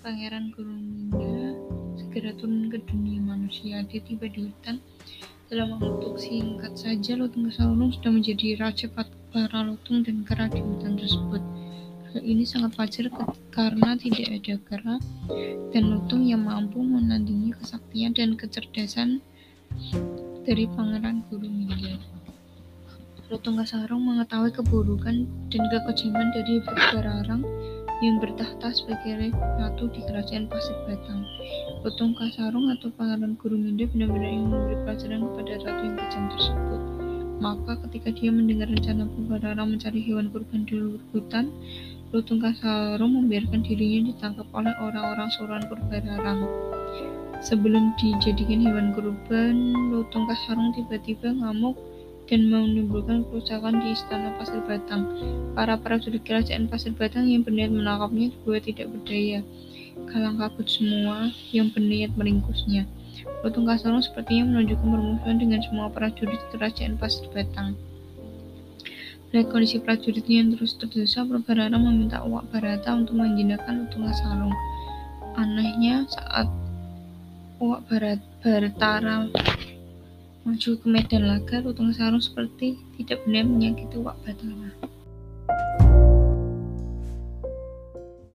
Pangeran Gurumida segera turun ke dunia manusia. Dia tiba di hutan. Dalam waktu singkat saja, Lutung Kasarung sudah menjadi raja para lutung dan kera di hutan tersebut. Hal ini sangat wajar karena tidak ada kera dan lutung yang mampu menandingi kesaktian dan kecerdasan dari Pangeran Gurumida. Lutung Kasarung mengetahui keburukan dan kekejaman dari Bergararang yang bertahta sebagai ratu di kerajaan Pasir Batang. Lutung Kasarung atau Pangeran Gurumida benar-benar ingin memberi pelajaran kepada ratu yang kejam tersebut. Maka ketika dia mendengar rencana Bergararang mencari hewan kurban di hutan, Lutung Kasarung membiarkan dirinya ditangkap oleh orang-orang suruhan Purbararang. Sebelum dijadikan hewan kurban, Lutung Kasarung tiba-tiba ngamuk dan menimbulkan kerusakan di istana Pasir Batang. Para prajurit kerajaan Pasir Batang yang berniat menangkapnya juga tidak berdaya. Kalang kabut semua yang berniat meringkusnya. Lutung Kasarung sepertinya menunjukkan permusuhan dengan semua prajurit kerajaan Pasir Batang. Melihat kondisi prajuritnya yang terus terdesak, Prabarara meminta Uwak Barata untuk menjinakkan Lutung Kasarung. Anehnya, saat Uwak Barat maju ke medan laga, Lutung Sarung seperti tidak benar menyakiti Wak Batara.